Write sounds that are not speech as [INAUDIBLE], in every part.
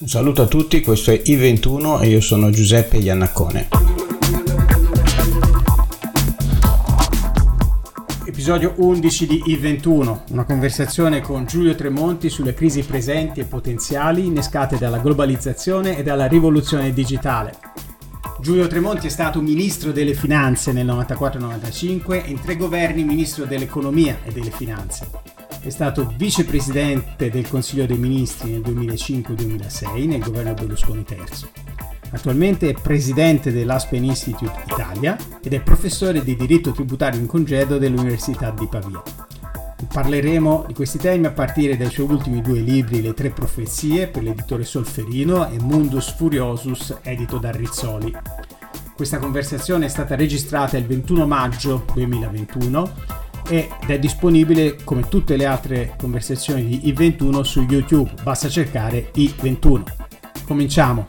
Un saluto a tutti, questo è I21 e io sono Giuseppe Iannaccone. Episodio 11 di I21, una conversazione con Giulio Tremonti sulle crisi presenti e potenziali innescate dalla globalizzazione e dalla rivoluzione digitale. Giulio Tremonti è stato ministro delle finanze nel 94-95 e in tre governi ministro dell'economia e delle finanze. È stato vicepresidente del Consiglio dei Ministri nel 2005-2006 nel governo Berlusconi III. Attualmente è presidente dell'Aspen Institute Italia ed è professore di diritto tributario in congedo dell'Università di Pavia. Parleremo di questi temi a partire dai suoi ultimi due libri, Le tre profezie per l'editore Solferino e Mundus Furiosus edito da Rizzoli. Questa conversazione è stata registrata il 21 maggio 2021 ed è disponibile come tutte le altre conversazioni di I21 su YouTube, basta cercare I21. Cominciamo!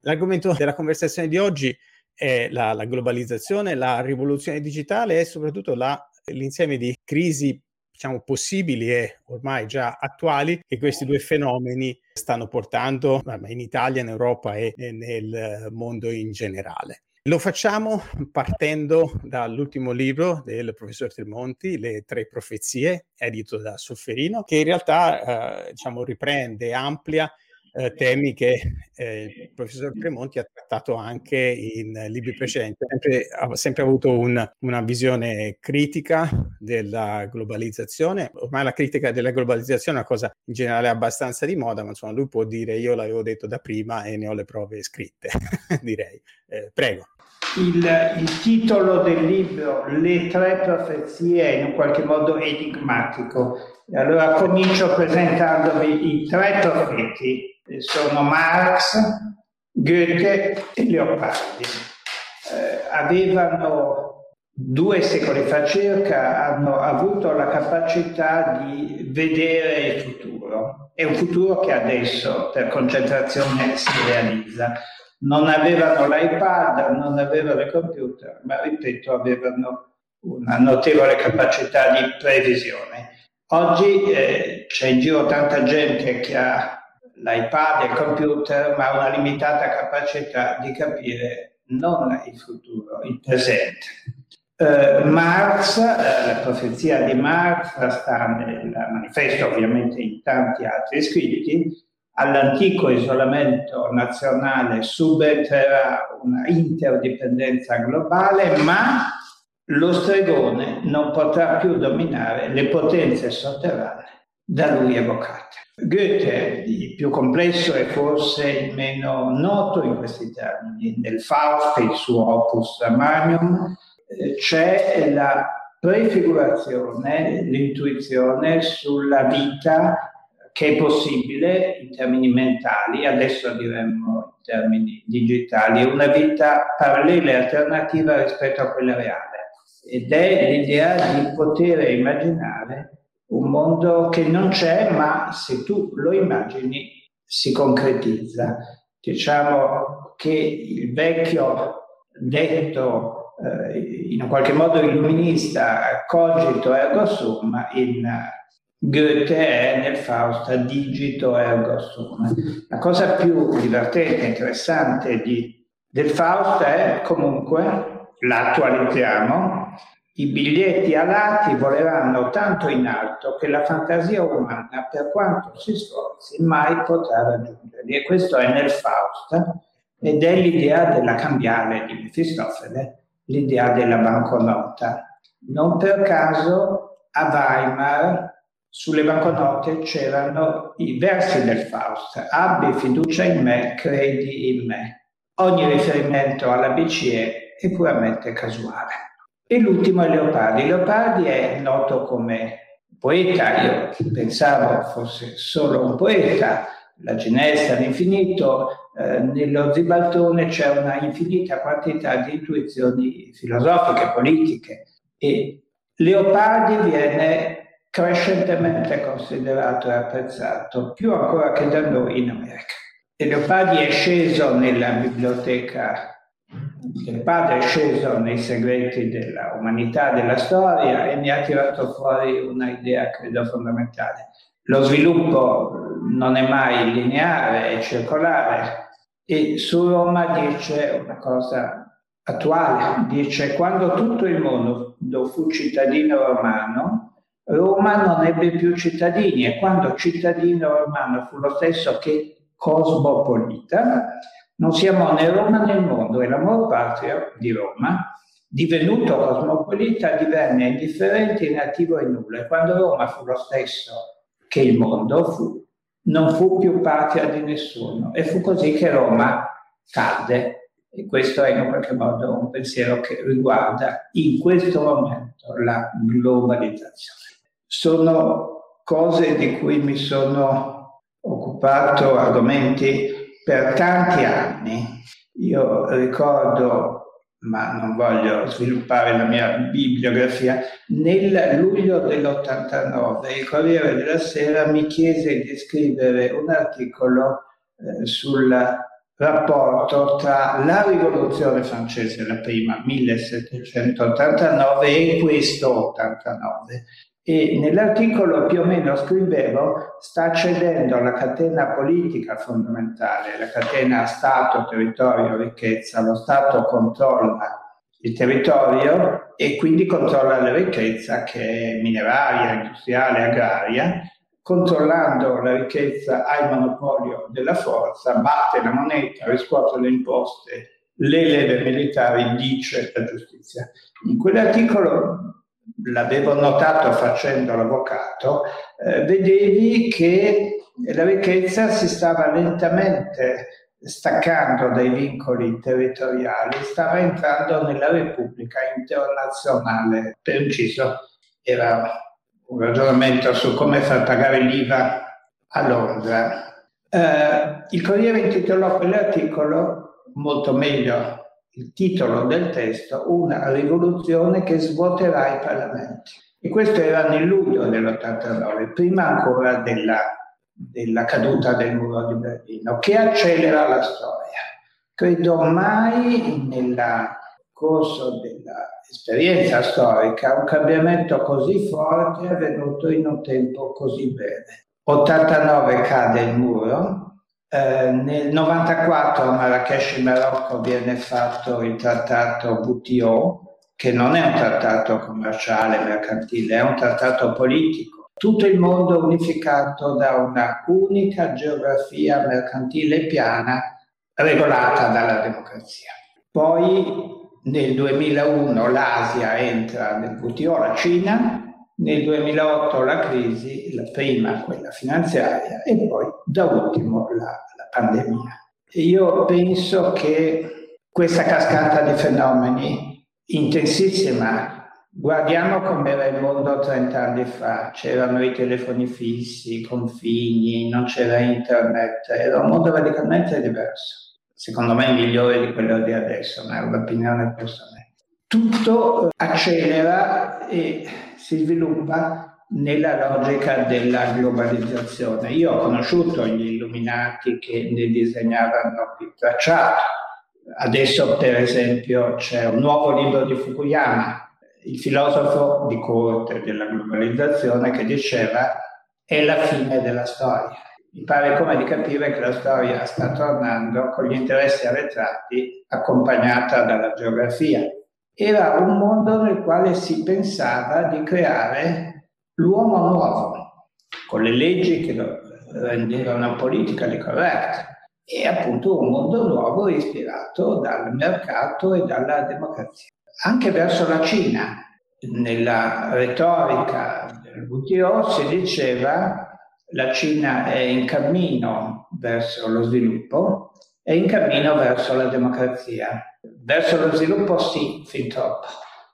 L'argomento della conversazione di oggi è la, la globalizzazione, la rivoluzione digitale e soprattutto la, l'insieme di crisi diciamo, possibili e ormai già attuali che questi due fenomeni stanno portando in Italia, in Europa e nel mondo in generale. Lo facciamo partendo dall'ultimo libro del professor Tremonti, Le tre profezie, edito da Sofferino, che in realtà eh, diciamo, riprende, amplia eh, temi che eh, il professor Tremonti ha trattato anche in libri precedenti. Sempre, ha sempre avuto un, una visione critica della globalizzazione. Ormai la critica della globalizzazione è una cosa in generale abbastanza di moda, ma insomma lui può dire io l'avevo detto da prima e ne ho le prove scritte, [LAUGHS] direi. Eh, prego. Il, il, titolo del libro, Le tre profezie, è in qualche modo enigmatico. Allora comincio presentandovi i tre profeti sono Marx, Goethe e Leopardi. Eh, avevano due secoli fa circa, hanno avuto la capacità di vedere il futuro. È un futuro che adesso per concentrazione si realizza. Non avevano l'iPad, non avevano il computer, ma ripeto, avevano una notevole capacità di previsione. Oggi eh, c'è in giro tanta gente che ha l'iPad e il computer, ma una limitata capacità di capire non il futuro, il presente. Uh, Marx, uh, la profezia di Marx sta nel manifesto, ovviamente in tanti altri scritti, all'antico isolamento nazionale subentrerà una interdipendenza globale, ma lo stregone non potrà più dominare le potenze sotterranee da lui evocate. Goethe, il più complesso e forse il meno noto in questi termini, nel Faust, il suo opus magnum, eh, c'è la prefigurazione, l'intuizione sulla vita che è possibile in termini mentali, adesso diremmo in termini digitali, una vita parallela e alternativa rispetto a quella reale. Ed è l'idea di poter immaginare un mondo che non c'è, ma se tu lo immagini si concretizza. Diciamo che il vecchio detto eh, in qualche modo illuminista cogito ergo sum in Goethe è nel Faust digito ergo sum. La cosa più divertente e interessante di, del Faust è comunque, l'attualizziamo, i biglietti alati voleranno tanto in alto che la fantasia umana, per quanto si sforzi, mai potrà raggiungerli. E questo è nel Faust ed è l'idea della cambiale di Mefistofele, l'idea della banconota. Non per caso a Weimar sulle banconote c'erano i versi del Faust, abbi fiducia in me, credi in me. Ogni riferimento alla BCE è puramente casuale. E l'ultimo è Leopardi. Leopardi è noto come poeta, io pensavo fosse solo un poeta, la ginestra all'infinito, eh, nello Zibaltone c'è una infinita quantità di intuizioni filosofiche, politiche e Leopardi viene crescentemente considerato e apprezzato, più ancora che da noi in America. E Leopardi è sceso nella biblioteca il padre è sceso nei segreti della umanità, della storia e mi ha tirato fuori una idea, credo, fondamentale. Lo sviluppo non è mai lineare, è circolare e su Roma dice una cosa attuale, dice quando tutto il mondo fu cittadino romano, Roma non ebbe più cittadini e quando cittadino romano fu lo stesso che cosmopolita, non siamo né Roma né il mondo e l'amor patrio di Roma, divenuto cosmopolita, divenne indifferente, inattivo e nulla. E quando Roma fu lo stesso che il mondo, fu, non fu più patria di nessuno. E fu così che Roma cadde. E questo è in qualche modo un pensiero che riguarda in questo momento la globalizzazione. Sono cose di cui mi sono occupato, argomenti per tanti anni. Io ricordo, ma non voglio sviluppare la mia bibliografia, nel luglio dell'89 il Corriere della Sera mi chiese di scrivere un articolo eh, sul rapporto tra la rivoluzione francese, la prima 1789 e questo 89 e nell'articolo più o meno scrivevo sta cedendo la catena politica fondamentale, la catena Stato, territorio, ricchezza. Lo Stato controlla il territorio e quindi controlla la ricchezza che è mineraria, industriale, agraria. Controllando la ricchezza ha il monopolio della forza, batte la moneta, riscuote le imposte, le leve militari, dice la giustizia. In quell'articolo l'avevo notato facendo l'avvocato, eh, vedevi che la ricchezza si stava lentamente staccando dai vincoli territoriali, stava entrando nella Repubblica internazionale. Per inciso, era un ragionamento su come far pagare l'IVA a Londra. Eh, il Corriere intitolò quell'articolo molto meglio il titolo del testo, una rivoluzione che svuoterà i parlamenti. E questo era nel luglio dell'89, prima ancora della, della caduta del muro di Berlino, che accelera la storia. Credo mai nel corso dell'esperienza storica un cambiamento così forte è avvenuto in un tempo così breve. 89 cade il muro, eh, nel 94 a Marrakesh in Marocco viene fatto il trattato WTO, che non è un trattato commerciale, mercantile, è un trattato politico. Tutto il mondo unificato da una unica geografia mercantile piana regolata dalla democrazia. Poi nel 2001 l'Asia entra nel WTO, la Cina, nel 2008 la crisi, la prima quella finanziaria e poi da ultimo la, la pandemia. Io penso che questa cascata di fenomeni intensissima, guardiamo com'era il mondo 30 anni fa, c'erano i telefoni fissi, i confini, non c'era internet, era un mondo radicalmente diverso. Secondo me migliore di quello di adesso, ma è un'opinione personale. Tutto accelera e si sviluppa nella logica della globalizzazione. Io ho conosciuto gli illuminati che ne disegnavano il tracciato. Adesso, per esempio, c'è un nuovo libro di Fukuyama, il filosofo di corte della globalizzazione, che diceva è la fine della storia. Mi pare come di capire che la storia sta tornando con gli interessi arretrati accompagnata dalla geografia era un mondo nel quale si pensava di creare l'uomo nuovo, con le leggi che lo rendevano politically correct, e appunto un mondo nuovo ispirato dal mercato e dalla democrazia. Anche verso la Cina, nella retorica del WTO si diceva la Cina è in cammino verso lo sviluppo, è in cammino verso la democrazia. Verso lo sviluppo sì, fin troppo.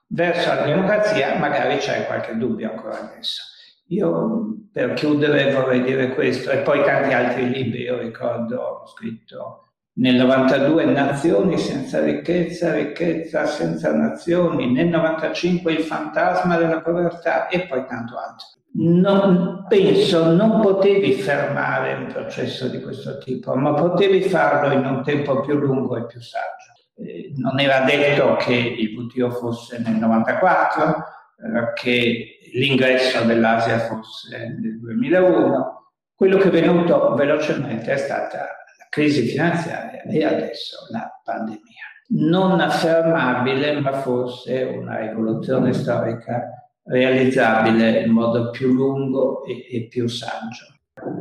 Verso la democrazia magari c'è qualche dubbio ancora adesso. Io per chiudere vorrei dire questo, e poi tanti altri libri, io ricordo, ho scritto nel 92 Nazioni senza ricchezza, ricchezza senza nazioni, nel 95 Il fantasma della povertà e poi tanto altro. Non, penso non potevi fermare un processo di questo tipo, ma potevi farlo in un tempo più lungo e più saggio. Eh, non era detto che il WTO fosse nel 94, eh, che l'ingresso dell'Asia fosse nel 2001. Quello che è venuto velocemente è stata la crisi finanziaria e adesso la pandemia. Non affermabile, ma forse una rivoluzione storica realizzabile in modo più lungo e, e più saggio.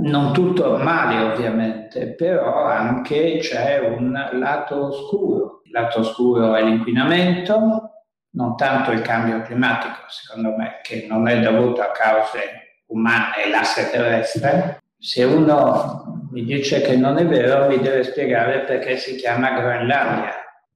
Non tutto male ovviamente, però anche c'è un lato oscuro. Lato oscuro è l'inquinamento, non tanto il cambio climatico, secondo me, che non è dovuto a cause umane e l'asse terrestre. Se uno mi dice che non è vero, mi deve spiegare perché si chiama Groenlandia,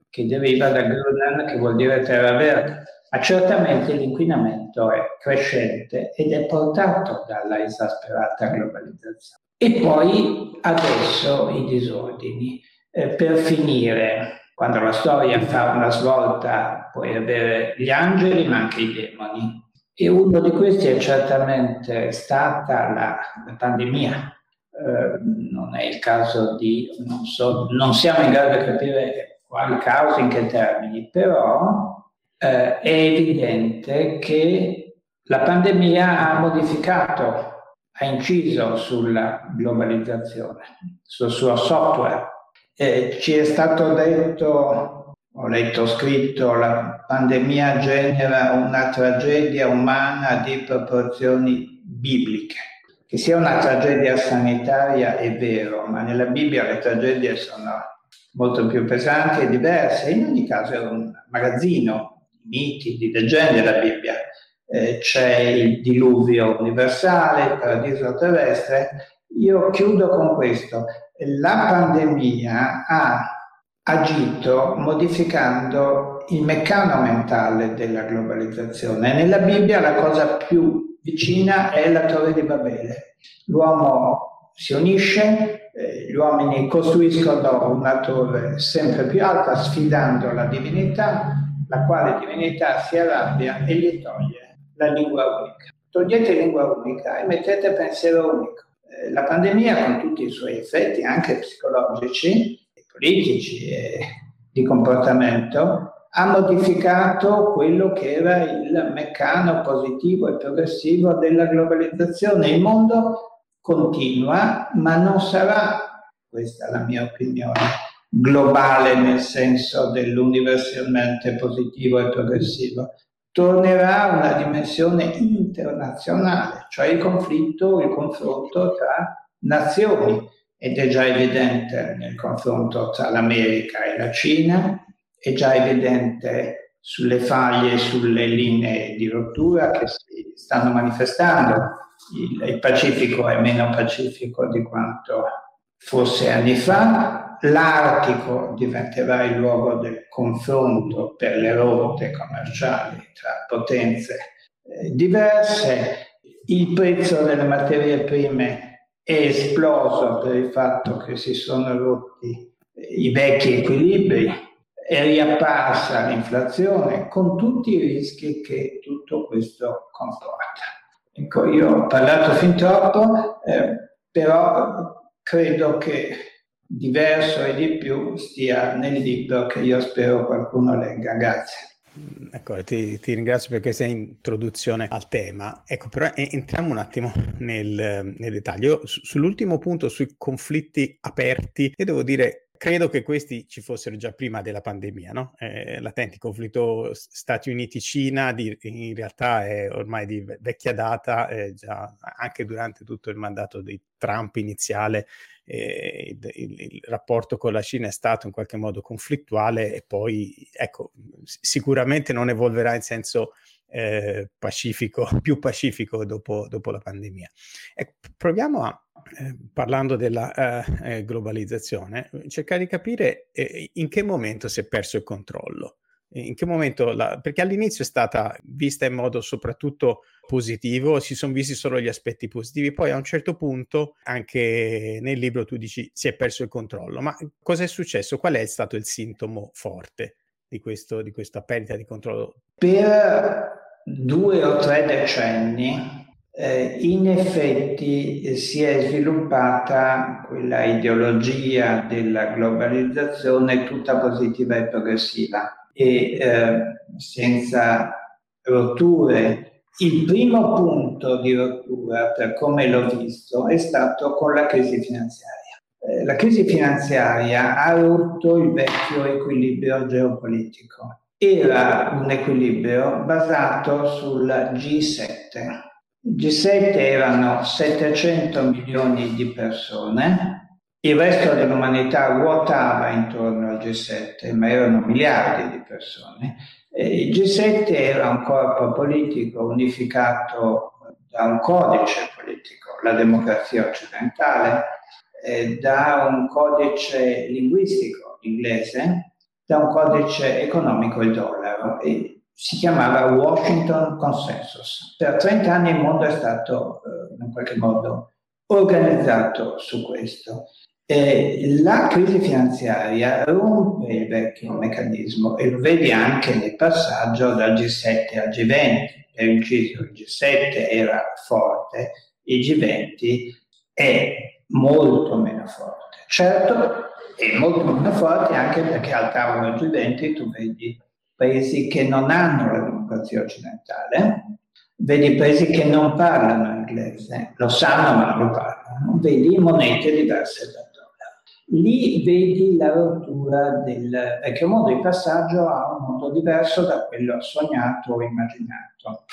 che deriva da Grönland, che vuol dire terra verde ma certamente l'inquinamento è crescente ed è portato dalla esasperata globalizzazione. E poi adesso i disordini. Eh, per finire, quando la storia fa una svolta, puoi avere gli angeli ma anche i demoni. E uno di questi è certamente stata la, la pandemia. Eh, non è il caso di, non, so, non siamo in grado di capire quali cause, in che termini, però eh, è evidente che la pandemia ha modificato, ha inciso sulla globalizzazione, sul suo software. Eh, ci è stato detto, ho letto scritto, la pandemia genera una tragedia umana di proporzioni bibliche. Che sia una tragedia sanitaria è vero, ma nella Bibbia le tragedie sono molto più pesanti e diverse. In ogni caso è un magazzino miti, di leggende della Bibbia. Eh, c'è il diluvio universale, il paradiso terrestre. Io chiudo con questo. La pandemia ha agito modificando il meccano mentale della globalizzazione. Nella Bibbia la cosa più vicina è la torre di Babele. L'uomo si unisce, eh, gli uomini costruiscono una torre sempre più alta sfidando la divinità, la quale divinità si arrabbia e gli toglie la lingua unica. Togliete lingua unica e mettete pensiero unico. La pandemia, con tutti i suoi effetti anche psicologici, politici e di comportamento, ha modificato quello che era il meccano positivo e progressivo della globalizzazione. Il mondo continua, ma non sarà, questa è la mia opinione, globale nel senso dell'universalmente positivo e progressivo, tornerà a una dimensione internazionale, cioè il conflitto, il confronto tra nazioni ed è già evidente nel confronto tra l'America e la Cina, è già evidente sulle faglie, sulle linee di rottura che si stanno manifestando. Il, Pacifico è meno pacifico di quanto fosse anni fa, l'Artico diventerà il luogo del confronto per le rotte commerciali tra potenze eh, diverse, il prezzo delle materie prime è esploso per il fatto che si sono rotti eh, i vecchi equilibri, è riapparsa l'inflazione con tutti i rischi che tutto questo comporta. Ecco, io ho parlato fin troppo, eh, però credo che diverso e di più stia nel libro che io spero qualcuno legga. Grazie. Ecco, ti, ti, ringrazio per questa introduzione al tema. Ecco, però entriamo un attimo nel, nel dettaglio. Sull'ultimo punto, sui conflitti aperti, io devo dire credo che questi ci fossero già prima della pandemia, no? Eh, latente conflitto Stati Uniti-Cina di, in realtà è ormai di vecchia data, eh, già anche durante tutto il mandato di Trump iniziale eh, il, il, il, rapporto con la Cina è stato in qualche modo conflittuale e poi ecco, sicuramente non evolverà in senso eh, pacifico, [LAUGHS] più pacifico dopo, dopo la pandemia. Ecco, proviamo a eh, parlando della eh, eh, globalizzazione, cercare di capire eh, in che momento si è perso il controllo. In che momento, la, perché all'inizio è stata vista in modo soprattutto positivo, si sono visti solo gli aspetti positivi, poi a un certo punto anche nel libro tu dici si è perso il controllo, ma cosa è successo? Qual è stato il sintomo forte di, questo, di questa perdita di controllo? Per due o tre decenni eh, in effetti si è sviluppata quella ideologia della globalizzazione tutta positiva e progressiva e eh, senza rotture. Il primo punto di rottura, per come l'ho visto, è stato con la crisi finanziaria. Eh, la crisi finanziaria ha rotto il vecchio equilibrio geopolitico. Era un equilibrio basato sul G7, il G7 erano 700 milioni di persone, il resto dell'umanità ruotava intorno al G7, ma erano miliardi di persone. E il G7 era un corpo politico unificato da un codice politico, la democrazia occidentale, eh, da un codice linguistico inglese, da un codice economico il dollaro. E si chiamava Washington Consensus. Per 30 anni il mondo è stato eh, in qualche modo organizzato su questo. E la crisi finanziaria rompe il vecchio meccanismo e lo vedi anche nel passaggio dal G7 al G20. Per inciso, il G7 era forte, il G20 è molto meno forte. Certo, è molto meno forte anche perché al tavolo G20 tu vedi paesi che non hanno la democrazia occidentale, vedi paesi che non parlano inglese, lo sanno ma non lo parlano, vedi monete diverse dollaro. Lì vedi la rottura del vecchio mondo, il passaggio a un mondo diverso da quello sognato o immaginato.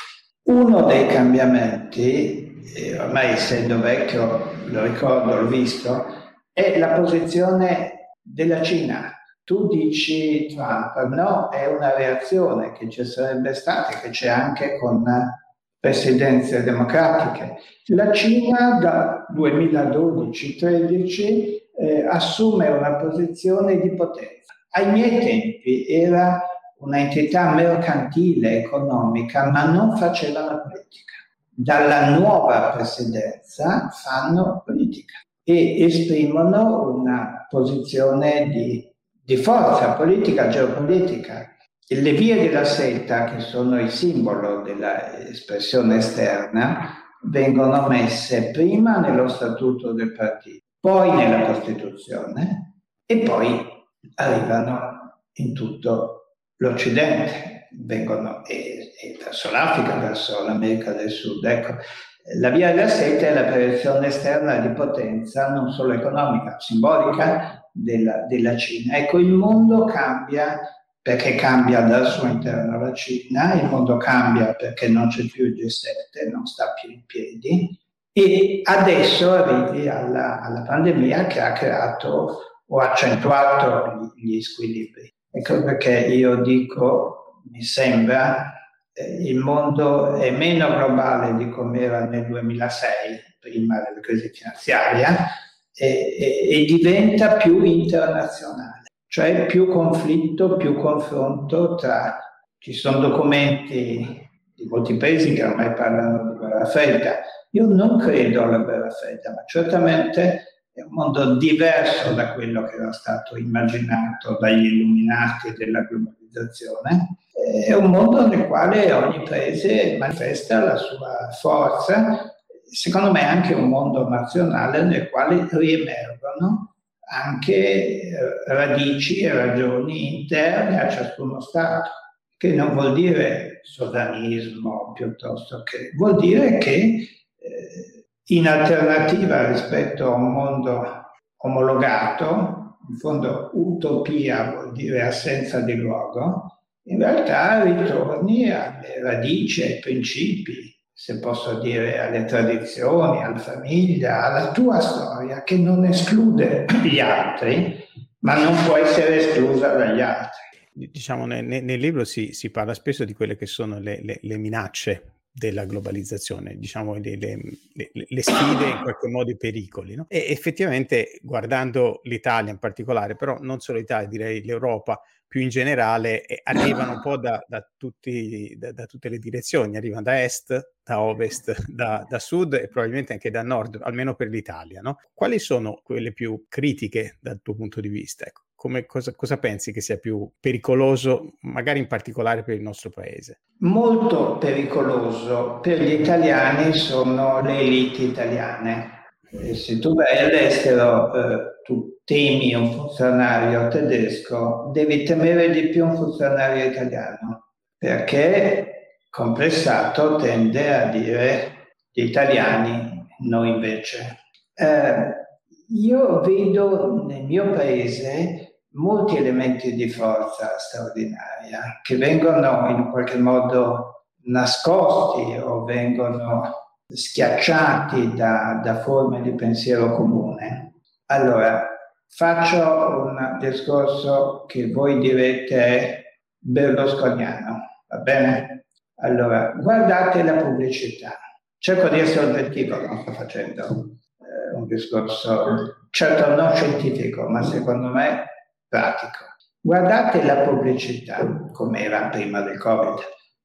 Uno dei cambiamenti, ormai essendo vecchio lo ricordo, l'ho visto, è la posizione della Cina tu dici Trump, no, è una reazione che ci sarebbe stata, che c'è anche con presidenze democratiche. La Cina da 2012-13 eh, assume una posizione di potenza. Ai miei tempi era un'entità mercantile, economica, ma non faceva la politica. Dalla nuova presidenza fanno politica e esprimono una posizione di di forza politica, geopolitica. E le vie della seta, che sono il simbolo dell'espressione esterna, vengono messe prima nello statuto del partito, poi nella Costituzione e poi arrivano in tutto l'Occidente, vengono e, e verso l'Africa, verso l'America del Sud. Ecco, la via della seta è la proiezione esterna di potenza non solo economica, simbolica, della, della Cina. Ecco, il mondo cambia perché cambia dal suo interno la Cina, il mondo cambia perché non c'è più il G7, non sta più in piedi e adesso arrivi alla, alla pandemia che ha creato o accentuato gli, squilibri. Ecco perché io dico, mi sembra, eh, il mondo è meno globale di come era nel 2006, prima della crisi finanziaria, e, e, e diventa più internazionale, cioè più conflitto, più confronto tra... Ci sono documenti di molti paesi che ormai parlano di guerra fredda. Io non credo alla guerra fredda, ma certamente è un mondo diverso da quello che era stato immaginato dagli illuminati della globalizzazione. È un mondo nel quale ogni paese manifesta la sua forza secondo me anche un mondo nazionale nel quale riemergono anche eh, radici e ragioni interne a ciascuno Stato, che non vuol dire sovranismo piuttosto che vuol dire che eh, in alternativa rispetto a un mondo omologato, in fondo utopia vuol dire assenza di luogo, in realtà ritorni alle radici, ai principi se posso dire, alle tradizioni, alla famiglia, alla tua storia, che non esclude gli altri, ma non può essere esclusa dagli altri. Diciamo, nel, nel libro si, si, parla spesso di quelle che sono le, le, le minacce della globalizzazione, diciamo le, le, le, sfide, in qualche modo i pericoli. No? E effettivamente guardando l'Italia in particolare, però non solo l'Italia, direi l'Europa più in generale, eh, arrivano un po' da, da, tutti, da, da, tutte le direzioni, arrivano da est, da ovest, da, sud e probabilmente anche da nord, almeno per l'Italia. No? Quali sono quelle più critiche dal tuo punto di vista? Ecco? Come, cosa, cosa pensi che sia più pericoloso, magari in particolare per il nostro paese? Molto pericoloso per gli italiani sono le elite italiane. E se tu vai all'estero, eh, tu temi un funzionario tedesco, devi temere di più un funzionario italiano, perché complessato tende a dire gli italiani, noi invece. Eh, io vedo nel mio paese molti elementi di forza straordinaria che vengono in qualche modo nascosti o vengono schiacciati da, da forme di pensiero comune. Allora, faccio un discorso che voi direte berlusconiano, va bene? Allora, guardate la pubblicità. Cerco di essere oggettivo, non sto facendo eh, un discorso certo non scientifico, ma secondo me pratico. Guardate la pubblicità, come era prima del Covid.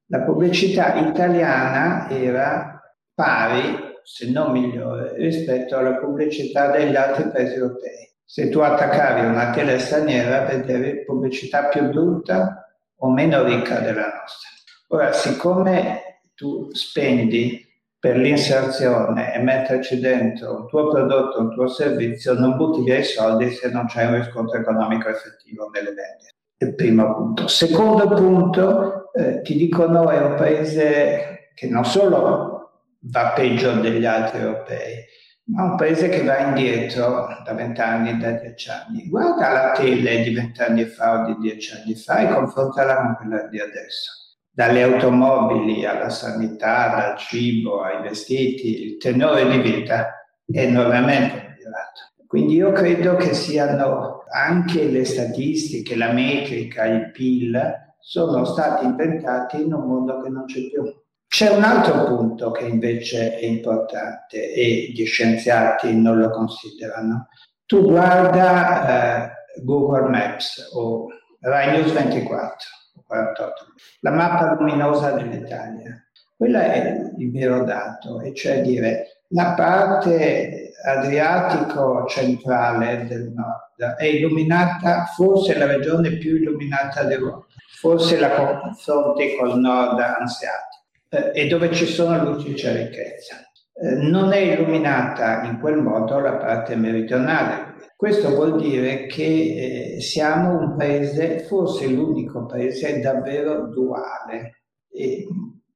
La pubblicità italiana era pari, se non migliore, rispetto alla pubblicità degli altri paesi europei. Se tu attaccavi una tele straniera, vedevi pubblicità più brutta o meno ricca della nostra. Ora, siccome tu spendi per l'inserzione e metterci dentro un tuo prodotto, un tuo servizio, non butti via i soldi se non c'è un riscontro economico effettivo nelle vendite. Il primo punto. Secondo punto, eh, ti dicono è un paese che non solo va peggio degli altri europei, ma un paese che va indietro da vent'anni, da dieci anni. Guarda la tele di vent'anni fa o di dieci anni fa e confrontala con quella di adesso dalle automobili alla sanità, dal cibo ai vestiti, il tenore di vita è enormemente migliorato. Quindi io credo che siano anche le statistiche, la metrica, il PIL, sono stati inventati in un mondo che non c'è più. C'è un altro punto che invece è importante e gli scienziati non lo considerano. Tu guarda eh, Google Maps o Rai News 24 48. La mappa luminosa dell'Italia. Quella è il vero dato, e cioè dire la parte adriatico-centrale del nord è illuminata, forse la regione più illuminata d'Europa, forse la confronti col nord ansiatico, eh, e dove ci sono luci c'è ricchezza. Eh, non è illuminata in quel modo la parte meridionale, questo vuol dire che eh, siamo un paese, forse l'unico paese davvero duale. E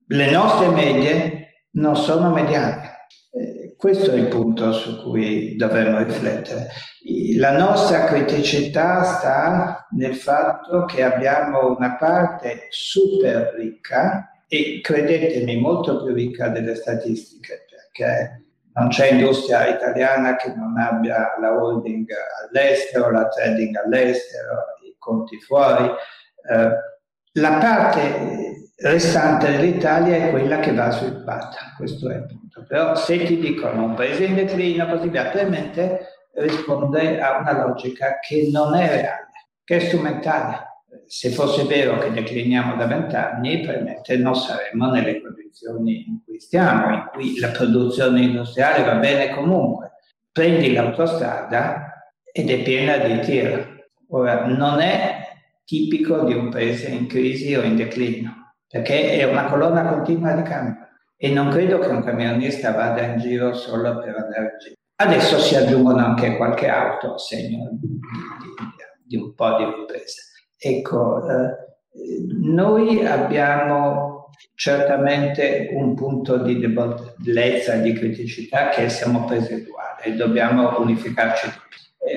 le nostre medie non sono mediane. Eh, questo è il punto su cui dovremmo riflettere. La nostra criticità sta nel fatto che abbiamo una parte super ricca e credetemi molto più ricca delle statistiche perché non c'è industria italiana che non abbia la holding all'estero, la trading all'estero, i conti fuori. Eh, la parte restante dell'Italia è quella che va sviluppata, questo è il punto. Però se ti dicono un paese in declino, così via, probabilmente risponde a una logica che non è reale, che è strumentale se fosse vero che decliniamo da vent'anni, probabilmente non saremmo nelle condizioni in cui stiamo, in cui la produzione industriale va bene comunque. Prendi l'autostrada ed è piena di tir. Ora, non è tipico di un paese in crisi o in declino, perché è una colonna continua di cambio e non credo che un camionista vada in giro solo per andare in giro. Adesso si aggiungono anche qualche auto segno di, di, di un po' di ripresa. Ecco, eh, noi abbiamo certamente un punto di debolezza di criticità che siamo residuali e dobbiamo unificarci.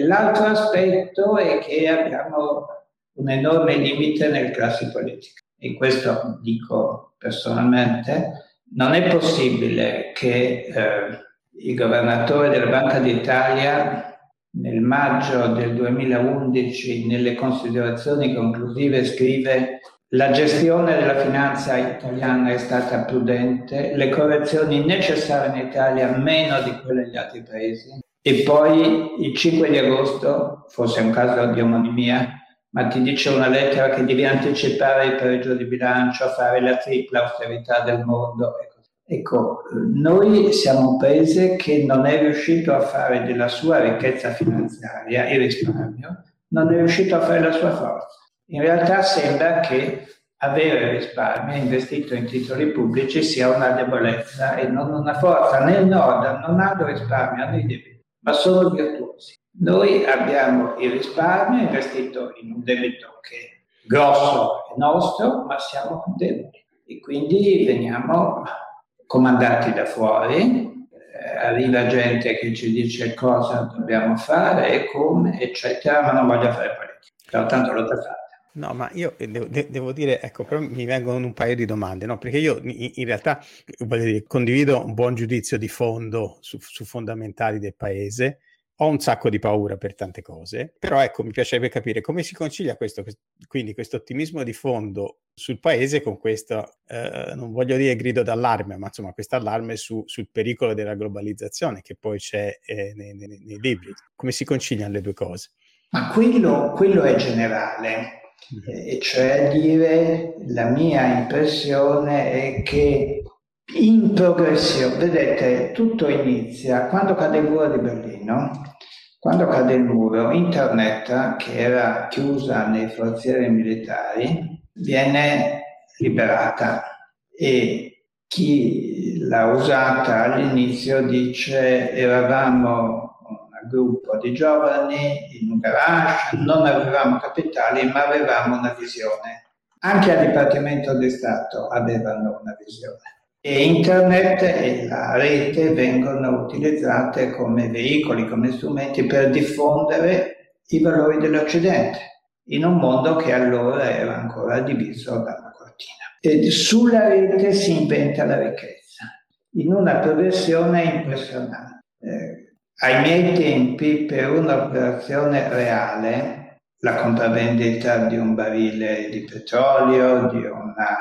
L'altro aspetto è che abbiamo un enorme limite nel classe politica e questo dico personalmente, non è possibile che eh, il governatore della Banca d'Italia nel maggio del 2011 nelle considerazioni conclusive scrive la gestione della finanza italiana è stata prudente, le correzioni necessarie in Italia meno di quelle degli altri paesi. E poi il 5 di agosto, forse è un caso di omonimia, ma ti dice una lettera che devi anticipare il pareggio di bilancio, fare la tripla austerità del mondo e Ecco, noi siamo un paese che non è riuscito a fare della sua ricchezza finanziaria il risparmio, non è riuscito a fare la sua forza. In realtà sembra che avere risparmio investito in titoli pubblici sia una debolezza e non una forza. Nel nord non hanno risparmio, hanno i debiti, ma sono virtuosi. Noi abbiamo il risparmio investito in un debito che grosso è nostro, ma siamo deboli e quindi veniamo comandati da fuori, eh, arriva gente che ci dice cosa dobbiamo fare e come, eccetera, ma non voglio fare politica, tanto l'ho già fatto. No, ma io devo, devo, dire, ecco, però mi vengono un paio di domande, no? Perché io in, in realtà dire, condivido un buon giudizio di fondo su, su fondamentali del paese, ho un sacco di paura per tante cose, però ecco, mi piacerebbe capire come si concilia questo, quindi questo ottimismo di fondo sul paese con questo, eh, non voglio dire grido d'allarme, ma insomma questo allarme su, sul pericolo della globalizzazione che poi c'è eh, nei, nei, nei, libri. Come si conciliano le due cose? Ma quello, quello è generale, mm-hmm. e cioè dire la mia impressione è che in progressione, vedete, tutto inizia quando cade il muro di Berlino, quando cade il muro, internet, che era chiusa nei forzieri militari, viene liberata e chi l'ha usata all'inizio dice eravamo un gruppo di giovani in un garage, non avevamo capitali ma avevamo una visione. Anche al Dipartimento di Stato avevano una visione e internet e la rete vengono utilizzate come veicoli, come strumenti per diffondere i valori dell'Occidente in un mondo che allora era ancora diviso dalla cortina. E sulla rete si inventa la ricchezza in una progressione impressionante. Eh, ai miei tempi, per un'operazione reale, la compravendita di un barile di petrolio, di una,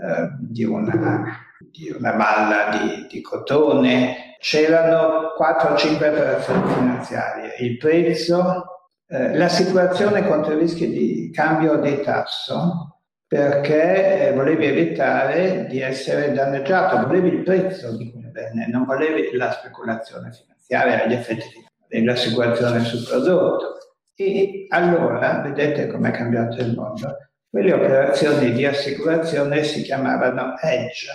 eh, di una di una malla di, di cotone, c'erano 4-5 operazioni finanziarie. Il prezzo, eh, l'assicurazione contro i rischi di cambio di tasso, perché eh, volevi evitare di essere danneggiato, volevi il prezzo di quel bene, non volevi la speculazione finanziaria, gli effetti finanziari, l'assicurazione sul prodotto. E allora, vedete com'è cambiato il mondo, quelle operazioni di assicurazione si chiamavano hedge,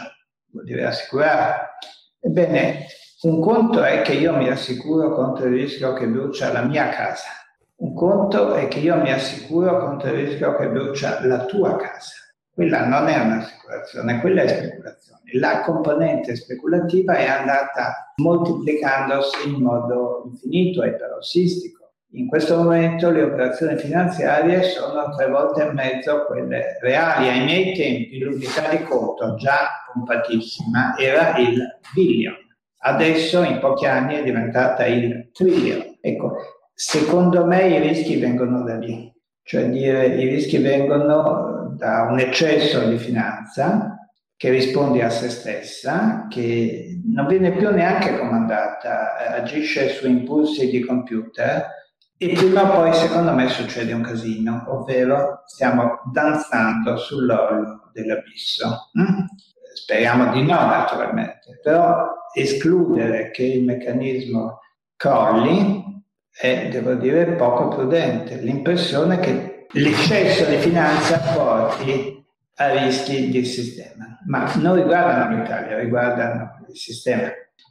vuol dire assicurare. Ebbene, un conto è che io mi assicuro contro il rischio che brucia la mia casa, un conto è che io mi assicuro contro il rischio che brucia la tua casa. Quella non è un'assicurazione, quella è speculazione. La componente speculativa è andata moltiplicandosi in modo infinito e parossistico in questo momento le operazioni finanziarie sono tre volte e mezzo quelle reali. Ai miei tempi l'unità di conto già pompatissima era il billion. Adesso in pochi anni è diventata il trillion. Ecco, secondo me i rischi vengono da lì, cioè dire i rischi vengono da un eccesso di finanza che risponde a se stessa, che non viene più neanche comandata, agisce su impulsi di computer e prima o poi, secondo me, succede un casino, ovvero stiamo danzando sull'orlo dell'abisso. Mm? Speriamo di no, naturalmente, però escludere che il meccanismo crolli è, devo dire, poco prudente. L'impressione che l'eccesso di finanza porti a rischi di sistema, ma non riguardano l'Italia, riguardano il sistema.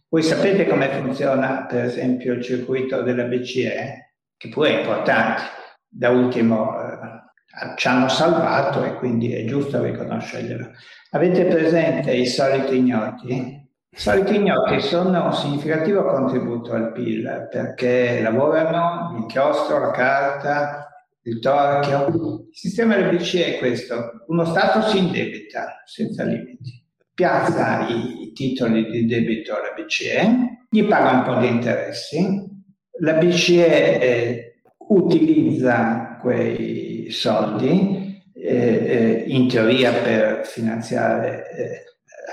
Voi sapete come funziona, per esempio, il circuito della BCE? Che pure è importante. Da ultimo eh, ci hanno salvato e quindi è giusto riconoscerglielo. Avete presente i soliti ignoti? I soliti ignoti sono un significativo contributo al PIL perché lavorano l'inchiostro, la carta, il torchio. Il sistema del BCE è questo, uno Stato si indebita senza limiti, piazza i, i titoli di debito alla BCE, gli paga un po' di interessi, la BCE eh, utilizza quei soldi eh, eh, in teoria per finanziare, eh,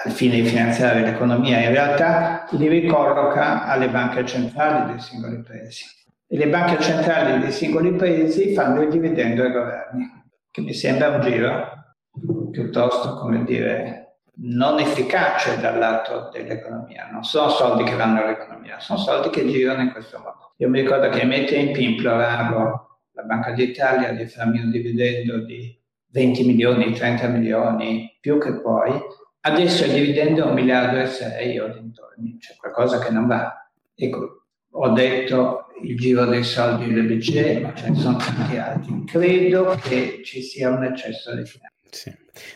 al fine di finanziare l'economia, in realtà li ricolloca alle banche centrali dei singoli paesi. E le banche centrali dei singoli paesi fanno il dividendo ai governi, che mi sembra un giro piuttosto, come dire, non efficace dal lato dell'economia. Non sono soldi che vanno all'economia, sono soldi che girano in questo modo. Io mi ricordo che ai miei tempi imploravo la Banca d'Italia di farmi un dividendo di 20 milioni, 30 milioni, più che poi, adesso il dividendo è un miliardo e sei o dintorni, c'è qualcosa che non va. Ecco, ho detto il giro dei soldi del BCE, ma ce ne sono tanti altri. Credo che ci sia un eccesso di finanza. Sì.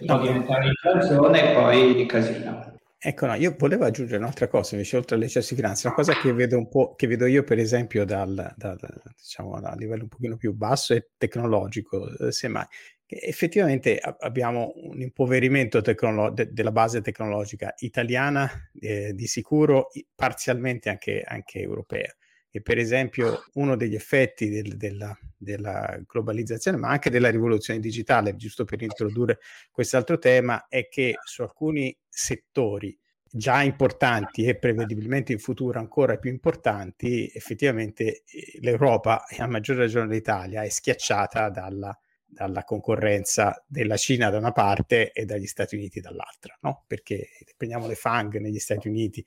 No, diventare inflazione e poi di casino. Ecco, no, io volevo aggiungere un'altra cosa, invece, oltre all'eccesso di finanza, una cosa che vedo un po', che vedo io, per esempio, dal, dal, diciamo, a livello un pochino più basso e tecnologico, eh, semmai, che effettivamente abbiamo un impoverimento tecnolo- de- della base tecnologica italiana, eh, di sicuro, parzialmente anche, anche europea. E per esempio uno degli effetti del, della, della, globalizzazione, ma anche della rivoluzione digitale, giusto per introdurre quest'altro tema, è che su alcuni settori già importanti e prevedibilmente in futuro ancora più importanti, effettivamente eh, l'Europa, e a maggior ragione l'Italia, è schiacciata dalla, dalla concorrenza della Cina da una parte e dagli Stati Uniti dall'altra, no? Perché prendiamo le FANG negli Stati Uniti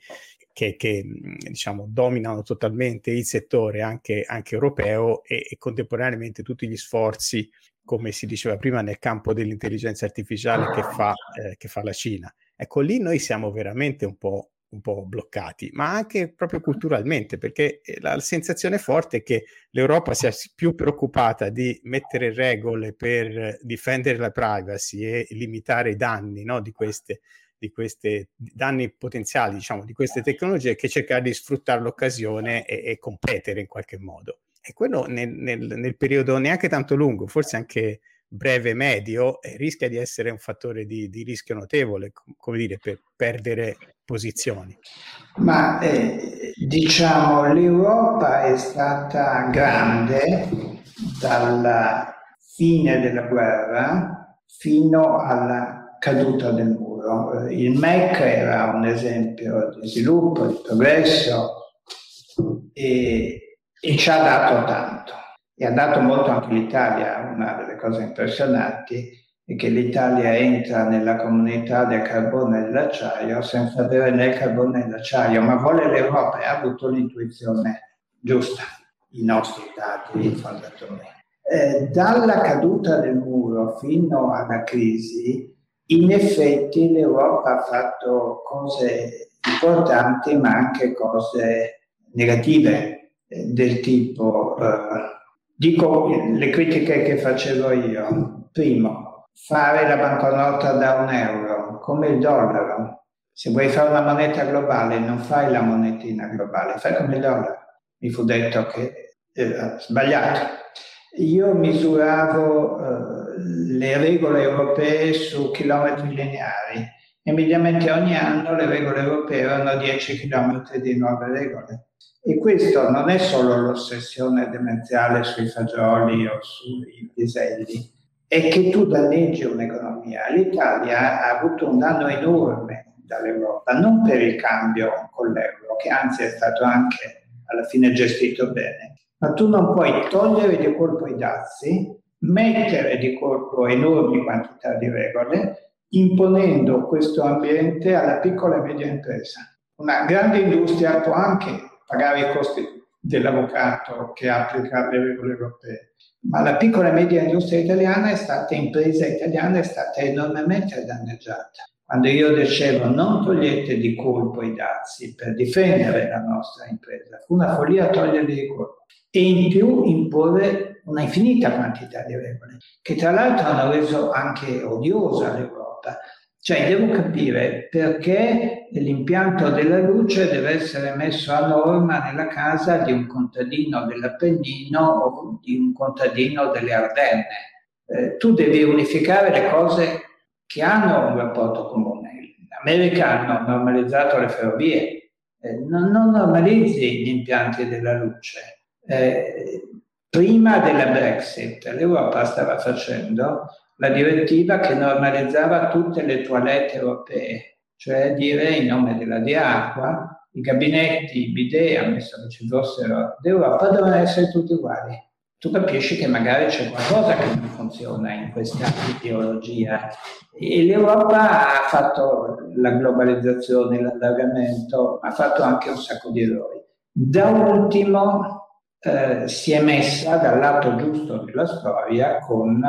che, che diciamo, dominano totalmente il settore anche, anche europeo e, e, contemporaneamente tutti gli sforzi, come si diceva prima, nel campo dell'intelligenza artificiale che fa, eh, che fa la Cina. Ecco, lì noi siamo veramente un po' un po' bloccati, ma anche proprio culturalmente, perché eh, la sensazione forte è che l'Europa sia più preoccupata di mettere regole per difendere la privacy e limitare i danni no, di queste di questi danni potenziali, diciamo, di queste tecnologie che cercare di sfruttare l'occasione e, e competere in qualche modo. E quello nel, nel, nel, periodo neanche tanto lungo, forse anche breve medio, eh, rischia di essere un fattore di, di rischio notevole, com- come dire, per perdere posizioni. Ma eh, diciamo l'Europa è stata grande dalla fine della guerra fino alla caduta del muro eh, il MEC era un esempio di sviluppo, di progresso e, e ci ha dato tanto. E ha dato molto anche l'Italia, una delle cose impressionanti è che l'Italia entra nella comunità del carbone e dell'acciaio senza avere né il carbone né l'acciaio, ma vuole l'Europa e ha avuto l'intuizione giusta, i nostri dati, i fondatori. Eh, dalla caduta del muro fino alla crisi, in effetti l'Europa ha fatto cose importanti ma anche cose negative eh, del tipo, eh, dico le critiche che facevo io, primo, fare la banconota da un euro come il dollaro. Se vuoi fare una moneta globale non fai la monetina globale, fai come il dollaro. Mi fu detto che era sbagliato. Io misuravo eh, le regole europee su chilometri lineari mediamente ogni anno le regole europee erano 10 chilometri di nuove regole. E questo non è solo l'ossessione demenziale sui fagioli o sui piselli, è che tu danneggi un'economia. L'Italia ha avuto un danno enorme dall'Europa, non per il cambio con l'euro, che anzi è stato anche alla fine gestito bene, ma tu non puoi togliere di colpo i dazi mettere di colpo enormi quantità di regole, imponendo questo ambiente alla piccola e media impresa. Una grande industria può anche pagare i costi dell'avvocato che applica le regole europee, ma la piccola e media industria italiana è stata, impresa italiana è stata enormemente danneggiata. Quando io dicevo non togliete di colpo i dazi per difendere la nostra impresa, fu una follia toglierli di colpo e in più imporre una infinita quantità di regole, che tra l'altro hanno reso anche odiosa l'Europa. Cioè devo capire perché l'impianto della luce deve essere messo a norma nella casa di un contadino dell'Appennino o di un contadino delle Ardenne. Eh, tu devi unificare le cose che hanno un rapporto comune. L'America hanno normalizzato le ferrovie, eh, non, non normalizzi gli impianti della luce eh, prima della Brexit l'Europa stava facendo la direttiva che normalizzava tutte le toilette europee, cioè dire in nome della di acqua, i gabinetti, i bidet, ammesso che ci fossero d'Europa, devono essere tutti uguali. Tu capisci che magari c'è qualcosa che non funziona in questa ideologia. E l'Europa ha fatto la globalizzazione, l'allargamento, ha fatto anche un sacco di errori. Da ultimo, eh, si è messa dal lato giusto della storia con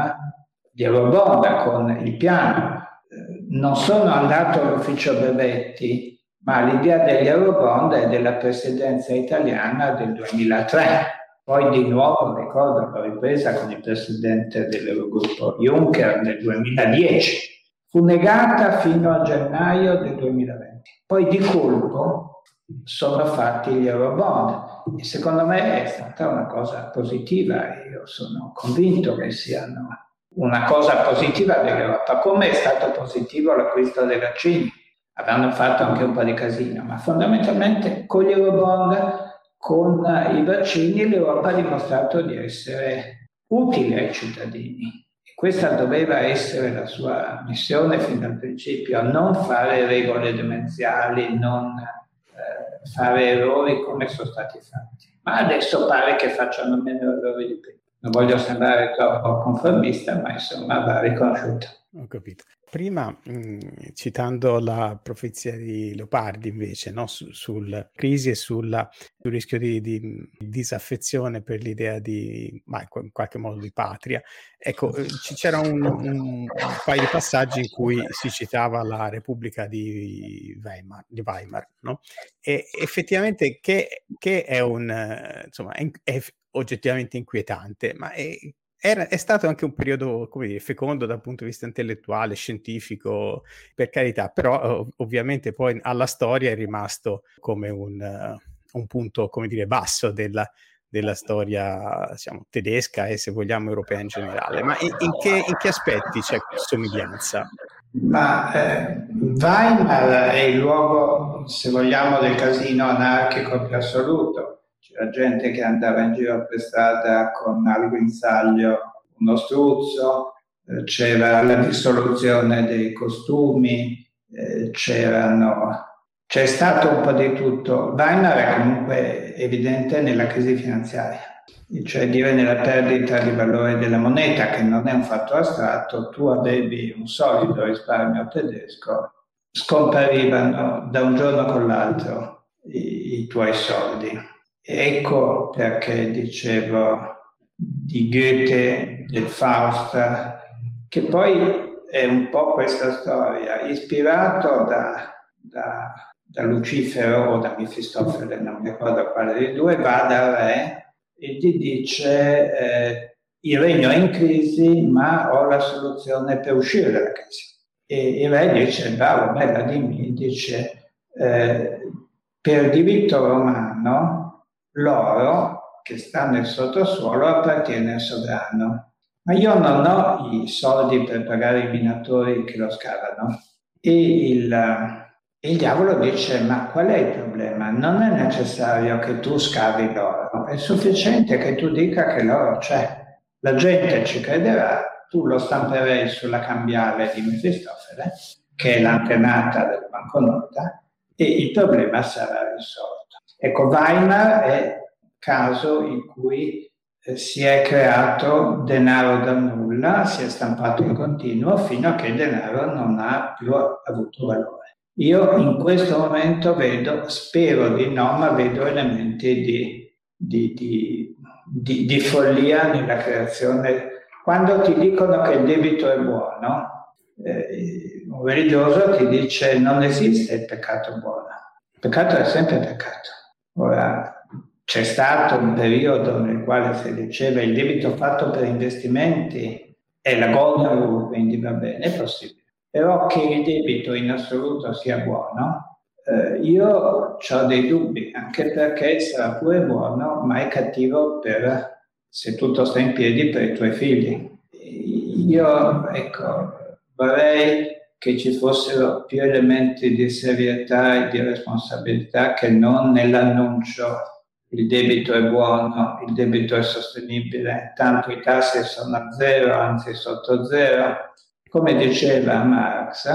Eurobond, con il piano. Eh, non sono andato all'ufficio brevetti, ma l'idea degli Eurobond è della presidenza italiana del 2003. Poi di nuovo ricordo l'ho ripresa con il presidente dell'Eurogruppo Juncker nel 2010. Fu negata fino a gennaio del 2020. Poi di colpo sono fatti gli Eurobond secondo me è stata una cosa positiva. Io sono convinto che siano una cosa positiva dell'Europa, come è stato positivo l'acquisto dei vaccini. Avranno fatto anche un po' di casino, ma fondamentalmente con gli Eurobond con i vaccini l'Europa ha dimostrato di essere utile ai cittadini. E questa doveva essere la sua missione fin dal principio, non fare regole demenziali, non fare errori come sono stati fatti. Ma adesso pare che facciano meno errori di prima. Non voglio sembrare troppo conformista, ma insomma va riconosciuto. Ho capito. Prima, mh, mm, citando la profezia di Leopardi, invece, no? Su, sul crisi e sulla, sul rischio di, di, disaffezione per l'idea di, ma in qualche modo, di patria, ecco, eh, c'era un, un, paio di passaggi in cui si citava la Repubblica di Weimar, di Weimar no? E effettivamente che, che è un, insomma, è, è oggettivamente inquietante, ma è, era, è stato anche un periodo come dire, fecondo dal punto di vista intellettuale, scientifico, per carità, però ovviamente poi alla storia è rimasto come un, uh, un punto, come dire, basso della, della storia diciamo, tedesca e se vogliamo europea in generale. Ma in, in, che, in che, aspetti c'è somiglianza? Ma eh, Weimar è il luogo, se vogliamo, del casino anarchico più assoluto c'era gente che andava in giro per strada con al guinzaglio uno struzzo, eh, c'era la dissoluzione dei costumi, eh, c'erano, c'è stato un po' di tutto. Weimar è comunque evidente nella crisi finanziaria, cioè dire nella perdita di valore della moneta, che non è un fatto astratto, tu avevi un solido risparmio tedesco, scomparivano da un giorno con l'altro i, i tuoi soldi. Ecco perché dicevo di Goethe, del Faust, che poi è un po' questa storia, ispirato da, da, da Lucifero o da Mefistofele, non mi ricordo quale dei due, va dal re e gli dice eh, il regno è in crisi ma ho la soluzione per uscire dalla crisi. E il re dice, bravo, bella dimmi, dice, eh, per diritto romano l'oro che sta nel sottosuolo appartiene al sovrano, ma io non ho i soldi per pagare i minatori che lo scavano. E il, il diavolo dice, ma qual è il problema? Non è necessario che tu scavi l'oro, è sufficiente che tu dica che l'oro c'è. La gente ci crederà, tu lo stamperai sulla cambiale di Mefistofele, che è l'antenata della banconota, e il problema sarà risolto. Ecco, Weimar è un caso in cui eh, si è creato denaro da nulla, si è stampato in continuo fino a che il denaro non ha più avuto valore. Io in questo momento vedo, spero di no, ma vedo elementi di, di, di, di, di follia nella creazione. Quando ti dicono che il debito è buono, eh, un religioso ti dice non esiste il peccato buono, il peccato è sempre peccato. Ora, c'è stato un periodo nel quale si diceva il debito fatto per investimenti è la golden quindi va bene, è possibile. Però che il debito in assoluto sia buono, eh, io ho dei dubbi, anche perché sarà pure buono, ma è cattivo per, se tutto sta in piedi, per i tuoi figli. Io, ecco, vorrei che ci fossero più elementi di serietà e di responsabilità che non nell'annuncio il debito è buono, il debito è sostenibile, tanto i tassi sono a zero, anzi sotto zero. Come diceva Marx,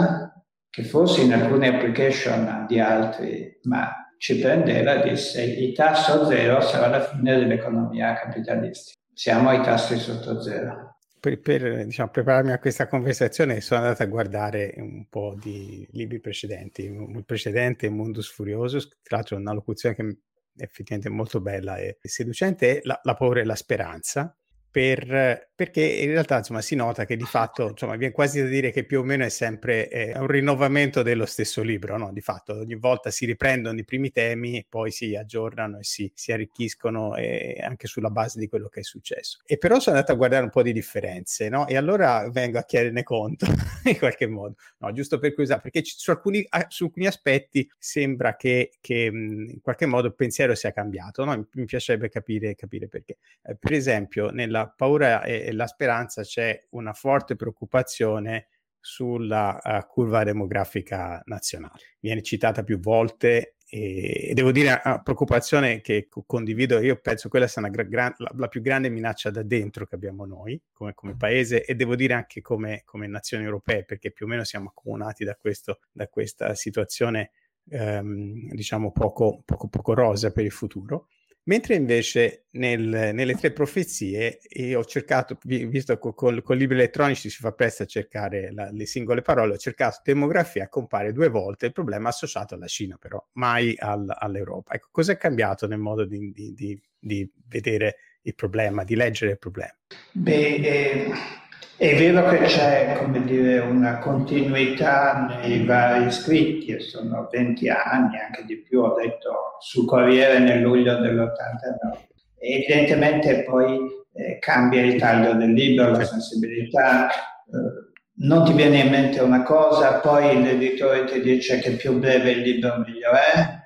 che forse in alcune application di altri, ma ci prendeva, disse il tasso zero sarà la fine dell'economia capitalistica. Siamo ai tassi sotto zero per, per diciamo, prepararmi a questa conversazione sono andato a guardare un po' di libri precedenti. Il precedente, Mundus Furiosus, tra l'altro una locuzione che effettivamente molto bella e seducente, è la, la paura e la speranza, per, perché in realtà insomma, si nota che di fatto [LAUGHS] insomma, viene quasi da dire che più o meno è sempre eh, un rinnovamento dello stesso libro, no? di fatto ogni volta si riprendono i primi temi e poi si aggiornano e si, si arricchiscono eh, anche sulla base di quello che è successo. E però sono andato a guardare un po' di differenze no? e allora vengo a chiederne conto [LAUGHS] in qualche modo, no, giusto per curiosità, perché su alcuni, su alcuni aspetti sembra che, che in qualche modo il pensiero sia cambiato, no? mi piacerebbe capire, capire perché. Eh, per esempio nella paura e, e la speranza c'è una forte preoccupazione sulla uh, curva demografica nazionale. Viene citata più volte e, e devo dire una preoccupazione che condivido, io penso quella sia gra- gra- la, la, più grande minaccia da dentro che abbiamo noi come, come paese e devo dire anche come, come, nazioni europee perché più o meno siamo accomunati da, questo, da questa situazione ehm, diciamo poco, poco, poco rosa per il futuro. Mentre invece nel, nelle tre profezie io ho cercato, visto che con, con, libri elettronici si fa presto a cercare la, le singole parole, ho cercato demografia, compare due volte il problema associato alla Cina però, mai al, all'Europa. Ecco, cosa è cambiato nel modo di, di, di, di, vedere il problema, di leggere il problema? Beh, eh è vero che c'è, come dire, una continuità nei vari scritti, e sono 20 anni, anche di più, ho detto sul Corriere nel luglio dell'89. Evidentemente poi eh, cambia il taglio del libro, la sensibilità, eh, non ti viene in mente una cosa, poi l'editore ti dice che più breve il libro meglio è,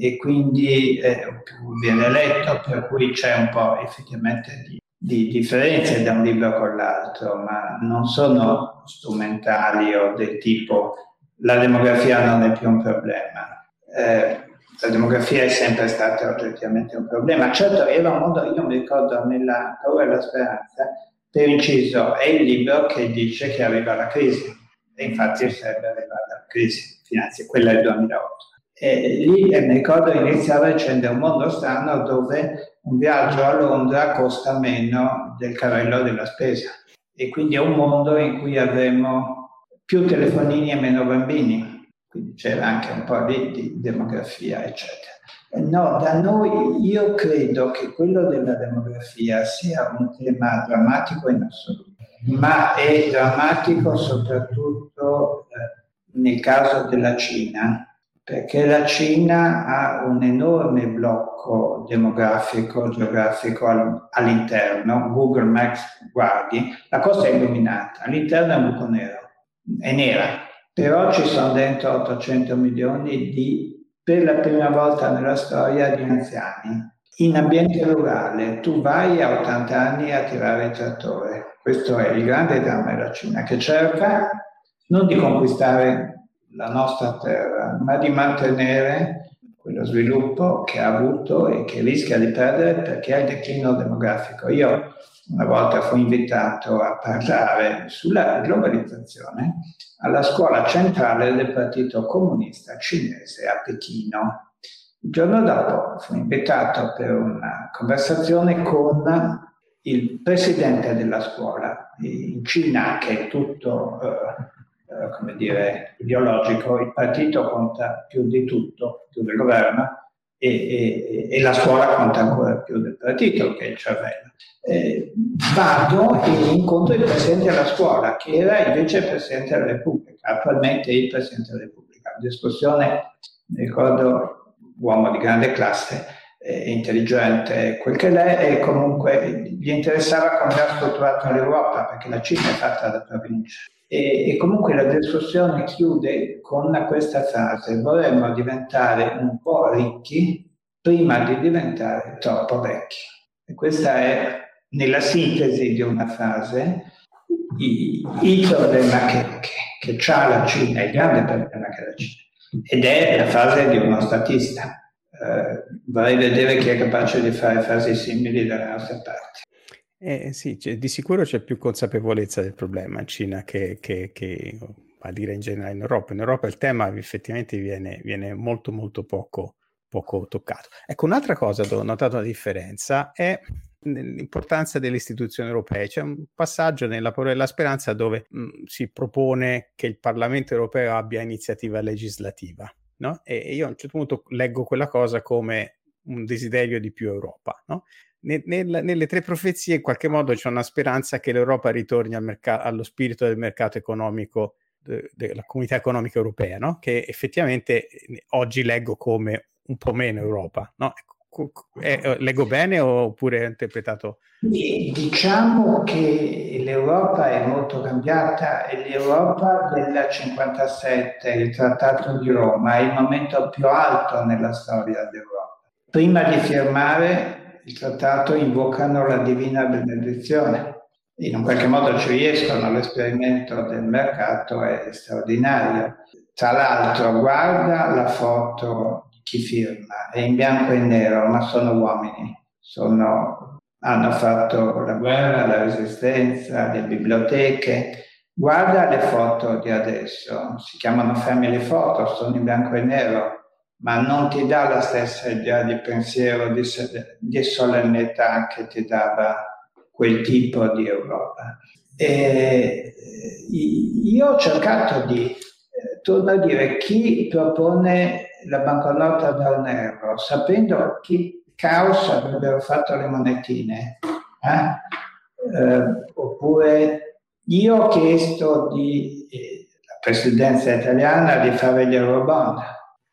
e quindi eh, viene letto, per cui c'è un po' effettivamente di di differenze da un libro con l'altro, ma non sono strumentali o del tipo la demografia non è più un problema. Eh, la demografia è sempre stata oggettivamente un problema. Certo, era un modo, io mi ricordo nella Paura e la Speranza, per inciso, è il libro che dice che arriva la crisi, e infatti sarebbe arrivata la crisi finanziaria, quella del 2008. E lì eh, mi ricordo iniziava dicendo un mondo strano dove un viaggio a Londra costa meno del carrello della spesa e quindi è un mondo in cui avremo più telefonini e meno bambini, quindi c'era anche un po' di, di demografia, eccetera. No, da noi io credo che quello della demografia sia un tema drammatico in assoluto, ma è drammatico soprattutto eh, nel caso della Cina, perché la Cina ha un enorme blocco demografico, geografico all'interno. Google Maps, guardi, la costa è illuminata, all'interno è un buco nero, è nera, però ci sono dentro 800 milioni di, per la prima volta nella storia, di anziani. In ambiente rurale tu vai a 80 anni a tirare il trattore. Questo è il grande dramma della Cina, che cerca non di conquistare la nostra terra, ma di mantenere quello sviluppo che ha avuto e che rischia di perdere perché ha il declino demografico. Io una volta fui invitato a parlare sulla globalizzazione alla scuola centrale del Partito Comunista Cinese a Pechino. Il giorno dopo fui invitato per una conversazione con il presidente della scuola in Cina, che è tutto eh, eh, come dire, ideologico, il partito conta più di tutto, più del governo, e, e, e, la scuola conta ancora più del partito, che è il cervello. Eh, vado e incontro il presidente della scuola, che era il vicepresidente della Repubblica, attualmente il presidente della Repubblica. Discussione, mi ricordo, uomo di grande classe, eh, intelligente, quel che lei, e comunque gli interessava come era strutturata l'Europa, perché la Cina è fatta da province. E, e, comunque la discussione chiude con questa frase, vorremmo diventare un po' ricchi prima di diventare troppo vecchi. E questa è, nella sintesi di una frase, il, problema che, che, che ha la Cina, il grande problema che ha la Cina, ed è la frase di uno statista. Eh, vorrei vedere chi è capace di fare frasi simili dalle nostre parti. Eh, sì, di sicuro c'è più consapevolezza del problema in Cina che, che, che a dire in generale in Europa. In Europa il tema effettivamente viene, viene molto molto poco, poco toccato. Ecco, un'altra cosa dove ho notato una differenza è l'importanza delle istituzioni europee. C'è un passaggio nella Paura della Speranza dove mh, si propone che il Parlamento europeo abbia iniziativa legislativa. No? E io a un certo punto leggo quella cosa come un desiderio di più Europa. No? Nel, nel, nelle tre profezie in qualche modo c'è una speranza che l'Europa ritorni al merc- allo spirito del mercato economico de- della comunità economica europea, no? che effettivamente eh, oggi leggo come un po' meno Europa. No? È, eh, leggo bene oppure ho interpretato? Diciamo che l'Europa è molto cambiata e l'Europa del 57, il Trattato di Roma, è il momento più alto nella storia d'Europa. Prima di firmare il trattato invocano la divina benedizione. In un qualche modo ci riescono, l'esperimento del mercato è straordinario. Tra l'altro, guarda la foto chi firma, è in bianco e nero, ma sono uomini, sono, hanno fatto la guerra, la resistenza, le biblioteche. Guarda le foto di adesso, si chiamano family photo, sono in bianco e nero, ma non ti dà la stessa idea di pensiero, di, di solennità che ti dava quel tipo di Europa. E io ho cercato di, eh, torno a dire, chi propone la banconota da un euro, sapendo che caos avrebbero fatto le monetine. Eh? Eh, oppure io ho chiesto di, eh, presidenza italiana di fare gli eurobond,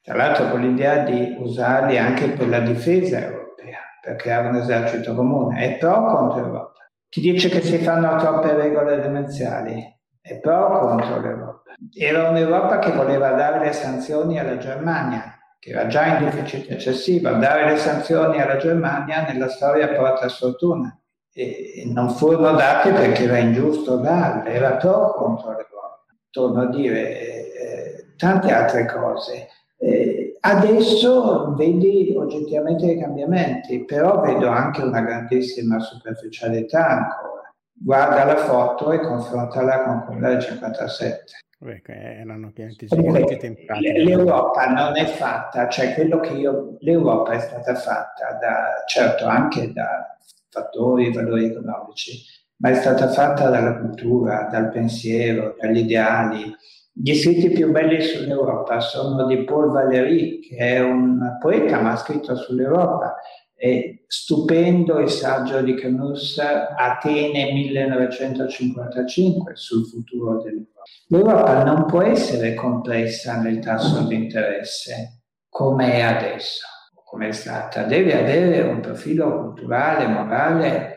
tra l'altro con l'idea di usarli anche per la difesa europea, per creare un esercito comune. È pro contro l'Europa? Chi dice che si fanno troppe regole demenziali? È pro contro l'Europa? Era un'Europa che voleva dare le sanzioni alla Germania, che era già in deficit eccessivo. Dare le sanzioni alla Germania nella storia porta sfortuna. E non furono date perché era ingiusto darle, era pro contro l'Europa. Torno a dire eh, tante altre cose. Eh, adesso vedi oggettivamente i cambiamenti, però vedo anche una grandissima superficialità ancora. Guarda la foto e confrontala con quella del 57. Beh, erano chiaramente giganti temprati. L'Europa non è fatta, cioè quello che io, l'Europa è stata fatta da, certo anche da fattori, valori economici, ma è stata fatta dalla cultura, dal pensiero, dagli ideali. Gli scritti più belli sull'Europa sono di Paul Valéry, che è un poeta, ma ha scritto sull'Europa. È stupendo il saggio di Camus, Atene 1955, sul futuro dell'Europa. L'Europa non può essere complessa nel tasso di interesse come è adesso, come è stata. Deve avere un profilo culturale, morale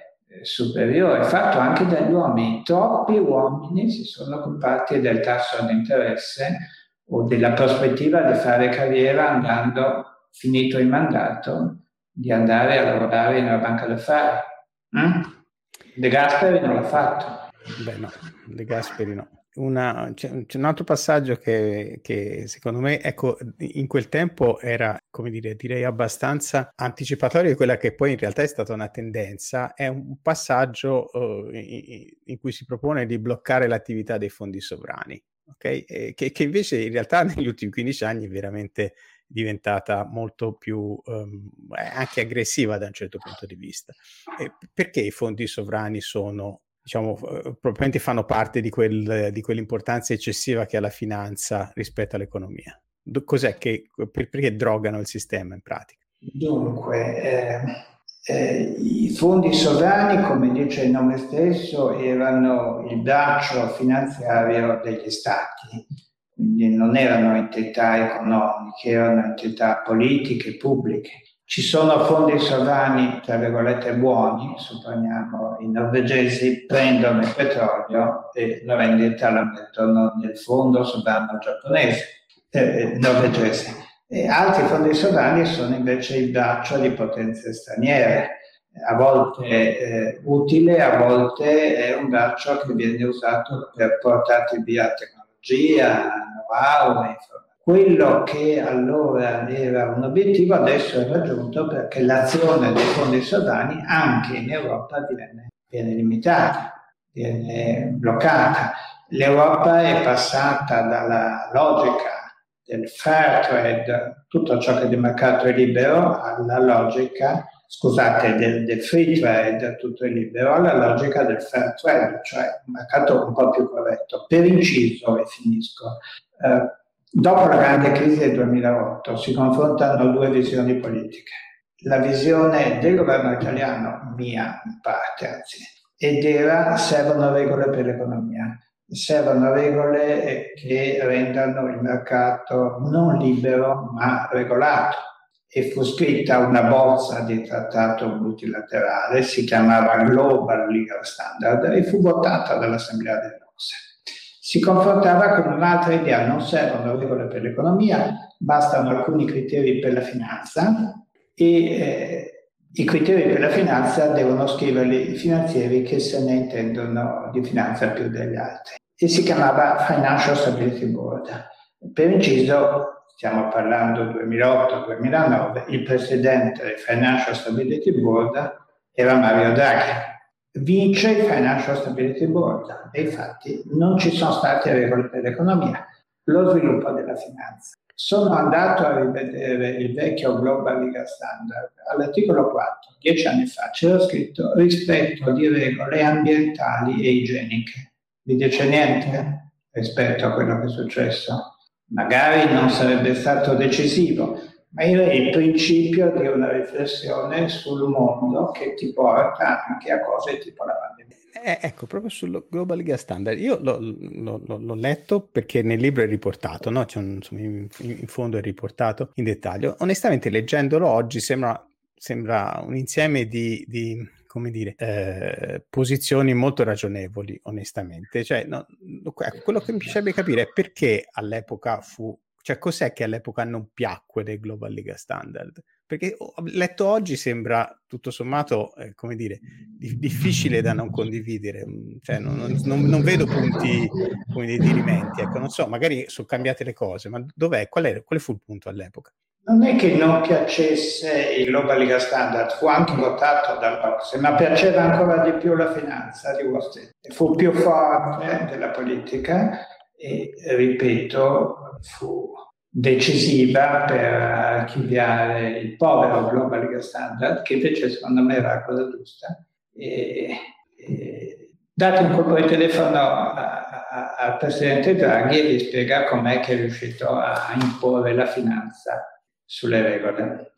superiore, fatto anche dagli uomini. Troppi uomini si sono occupati del tasso di interesse o della prospettiva di fare carriera andando, finito il mandato, di andare a lavorare una banca d'affari. Mm? De Gasperi non l'ha fatto. Beh no, De Gasperi no una, c'è, c'è, un altro passaggio che, che, secondo me, ecco, in quel tempo era, come dire, direi abbastanza anticipatorio di quella che poi in realtà è stata una tendenza, è un passaggio uh, in, in, cui si propone di bloccare l'attività dei fondi sovrani, ok? E che, che, invece in realtà [LAUGHS] negli ultimi 15 anni è veramente diventata molto più um, anche aggressiva da un certo punto di vista. E perché i fondi sovrani sono diciamo, probabilmente fanno parte di, quel, di, quell'importanza eccessiva che ha la finanza rispetto all'economia. Cos'è che, perché drogano il sistema in pratica? Dunque, eh, eh, i fondi sovrani, come dice il nome stesso, erano il braccio finanziario degli stati, quindi non erano entità economiche, erano entità politiche, pubbliche. Ci sono fondi sovrani, tra virgolette, buoni, supponiamo i norvegesi prendono il petrolio e la mettono nel fondo sovrano giapponese, eh, norvegese. E altri fondi sovrani sono invece il braccio di potenze straniere, a volte eh, utile, a volte è un braccio che viene usato per portarti via tecnologia, know-how informazioni quello che allora era un obiettivo adesso è raggiunto perché l'azione dei fondi sovrani anche in Europa viene, viene limitata, viene bloccata. L'Europa è passata dalla logica del fair trade, tutto ciò che di mercato è libero, alla logica, scusate, del, del free trade, tutto è libero, alla logica del fair trade, cioè un mercato un po' più corretto. Per inciso, e finisco, eh, Dopo la grande crisi del 2008 si confrontano due visioni politiche. la visione del governo italiano, mia in parte anzi, ed era servono regole per l'economia, servono regole che rendano il mercato non libero ma regolato. E fu scritta una bozza di trattato multilaterale, si chiamava Global Legal Standard e fu votata dall'Assemblea delle Rose. Si confrontava con un'altra idea, non servono regole per l'economia, bastano alcuni criteri per la finanza e eh, i criteri per la finanza devono scriverli i finanzieri che se ne intendono di finanza più degli altri. E si chiamava Financial Stability Board. Per inciso, stiamo parlando 2008-2009, il presidente del Financial Stability Board era Mario Draghi. Vince il Financial Stability Board e infatti non ci sono state regole per l'economia, lo sviluppo della finanza. Sono andato a rivedere il vecchio Global Legal Standard. All'articolo 4, dieci anni fa, c'era scritto rispetto di regole ambientali e igieniche. Vi dice niente rispetto a quello che è successo? Magari non sarebbe stato decisivo, ma è il principio di una riflessione sul mondo che ti porta anche a cose tipo la pandemia. Eh, ecco, proprio sul Global Gas Standard, io l'ho, l'ho, l'ho, letto perché nel libro è riportato, no? cioè, insomma, in, in, fondo è riportato in dettaglio. Onestamente, leggendolo oggi sembra, sembra un insieme di, di come dire, eh, posizioni molto ragionevoli, onestamente. Cioè, no, ecco, quello che mi piacerebbe capire è perché all'epoca fu cioè, cos'è che all'epoca non piacque del Global Liga Standard? Perché letto oggi sembra tutto sommato, eh, come dire, di- difficile da non condividere, mm, cioè, non, non, non, vedo punti come dire, di rimenti, ecco, non so, magari sono cambiate le cose, ma dov'è? Qual è, quale fu il punto all'epoca? Non è che non piacesse il Global Liga Standard, fu anche votato dall'Ocse, ma piaceva ancora di più la finanza di Wall Street. Fu più forte della politica e, ripeto, fu decisiva per archiviare il povero Global Legal Standard, che invece secondo me era la cosa giusta. E, e date un colpo di telefono al Presidente Draghi e gli spiega com'è che è riuscito a imporre la finanza sulle regole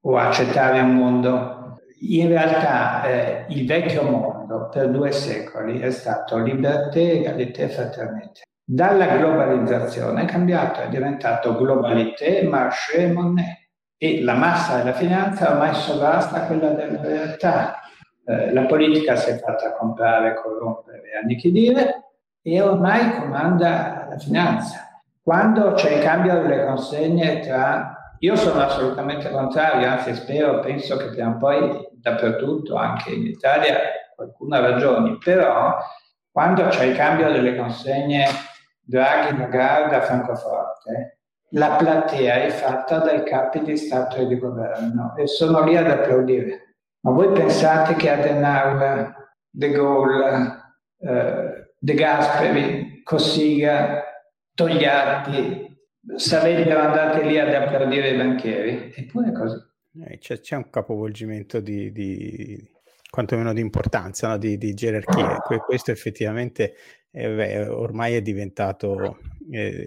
o accettare un mondo. In realtà eh, il vecchio mondo per due secoli è stato libertà, egalità e fraternità. Dalla globalizzazione è cambiato, è diventato globalité, marché monnaie. E la massa della finanza ormai sovrasta quella della realtà. Eh, la politica si è fatta comprare, corrompere e annichilire e ormai comanda la finanza. Quando c'è il cambio delle consegne tra... Io sono assolutamente contrario, anzi spero, penso che prima o poi dappertutto, anche in Italia, qualcuno ha ragioni, però quando c'è il cambio delle consegne Draghi, Lagarde a Francoforte, la platea è fatta dai capi di Stato e di governo e sono lì ad applaudire. Ma voi pensate che Adenauer, De Gaulle, eh, De Gasperi, Cossiga, Togliatti sarebbero andati lì ad applaudire i banchieri? Eppure così. Eh, c'è, c'è, un capovolgimento di, di quantomeno di importanza, no? di, di, gerarchie. questo effettivamente eh, beh, ormai è diventato, eh,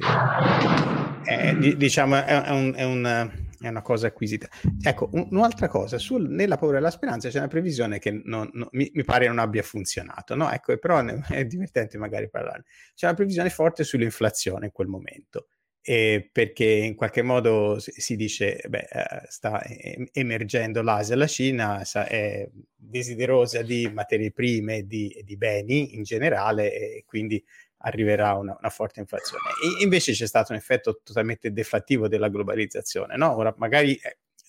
è, diciamo, è, è, un, è, un, è, una cosa acquisita. Ecco, un, un'altra cosa, sul, nella paura e la speranza c'è una previsione che non, non, mi, mi, pare non abbia funzionato, no? Ecco, però è divertente magari parlare. C'è una previsione forte sull'inflazione in quel momento eh, perché in qualche modo si dice beh, eh, sta emergendo l'Asia, la Cina è desiderosa di materie prime e di, di, beni in generale e quindi arriverà una, una, forte inflazione. E invece c'è stato un effetto totalmente deflattivo della globalizzazione, no? Ora magari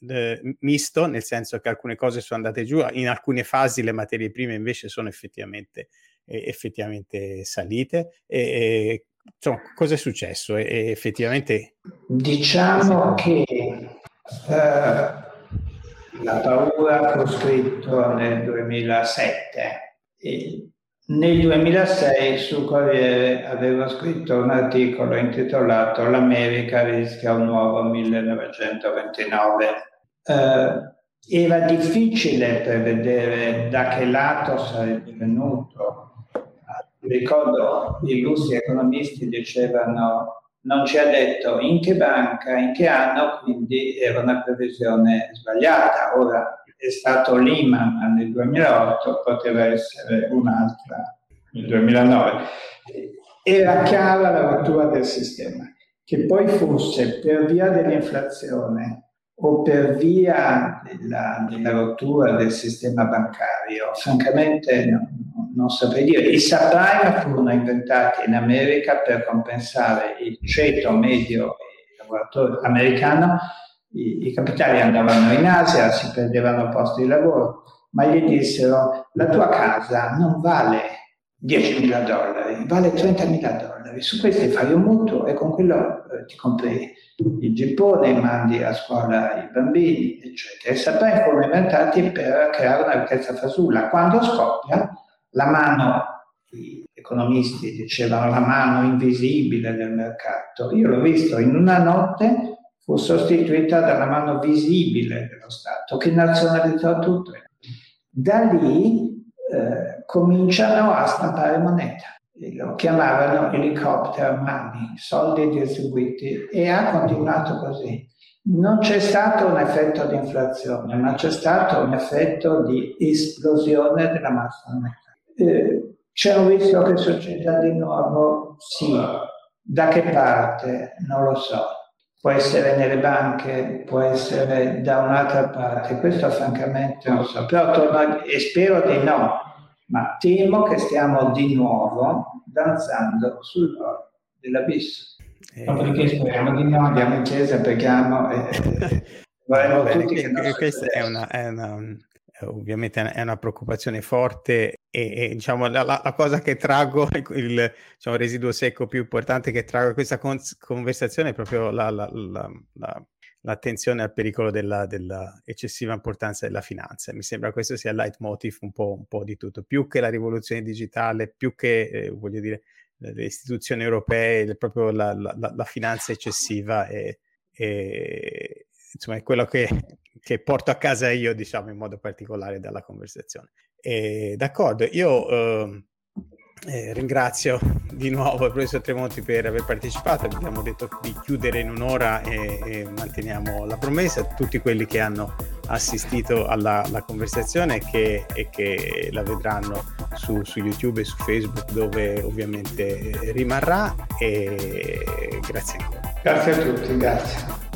eh, misto, nel senso che alcune cose sono andate giù, in alcune fasi le materie prime invece sono effettivamente, effettivamente salite e insomma, cosa è successo? E, effettivamente... Diciamo che eh, la paura fu scritto nel 2007 e nel 2006 su Corriere avevo scritto un articolo intitolato L'America rischia un nuovo 1929. Eh, era difficile prevedere da che lato sarebbe venuto ricordo i illustri economisti dicevano non ci ha detto in che banca, in che anno, quindi era una previsione sbagliata. Ora è stato Lehman nel 2008, poteva essere un'altra nel 2009. Era chiara la rottura del sistema. Che poi fosse per via dell'inflazione o per via della, della rottura del sistema bancario, francamente no, non saprei dire. I subprime furono inventati in America per compensare il ceto medio lavoratore americano. I, I, capitali andavano in Asia, si perdevano posti di lavoro, ma gli dissero la tua casa non vale 10.000 dollari, vale 30.000 dollari. Su questi fai un mutuo e con quello eh, ti compri il gippone, mandi a scuola i bambini, eccetera. I subprime furono inventati per creare una ricchezza fasulla. Quando scoppia, la mano, gli economisti dicevano la mano invisibile del mercato, io l'ho visto in una notte fu sostituita dalla mano visibile dello Stato che nazionalizzò tutto. Da lì eh, cominciano a stampare moneta. Lo chiamavano helicopter money, soldi distribuiti e ha continuato così. Non c'è stato un effetto di inflazione, ma c'è stato un effetto di esplosione della massa monetaria. Eh, rischio che succeda di nuovo? Sì. Da che parte? Non lo so. Può essere nelle banche, può essere da un'altra parte, questo francamente non so, però torno e spero di no, ma temo che stiamo di nuovo danzando sull'oro dell'abisso. Eh, Dopodiché speriamo di no, andiamo in chiesa, preghiamo e, [LAUGHS] vorremmo tutti che, che questa è una, è una, ovviamente è una preoccupazione forte e, e diciamo la, la, cosa che traggo, [LAUGHS] il diciamo, residuo secco più importante che traggo da questa con- conversazione è proprio la, la, l'attenzione al pericolo della, della, eccessiva importanza della finanza. Mi sembra questo sia il leitmotiv un po', un po di tutto, più che la rivoluzione digitale, più che, eh, voglio dire, le istituzioni europee, proprio la, finanza eccessiva e, e insomma è quello che, che porto a casa io, diciamo, in modo particolare dalla conversazione. E, d'accordo, io eh, eh, ringrazio di nuovo il professor Tremonti per aver partecipato, abbiamo detto di chiudere in un'ora e, e manteniamo la promessa, tutti quelli che hanno assistito alla, alla conversazione che, e che la vedranno su, su, YouTube e su Facebook dove ovviamente rimarrà e grazie ancora. Grazie a tutti, grazie.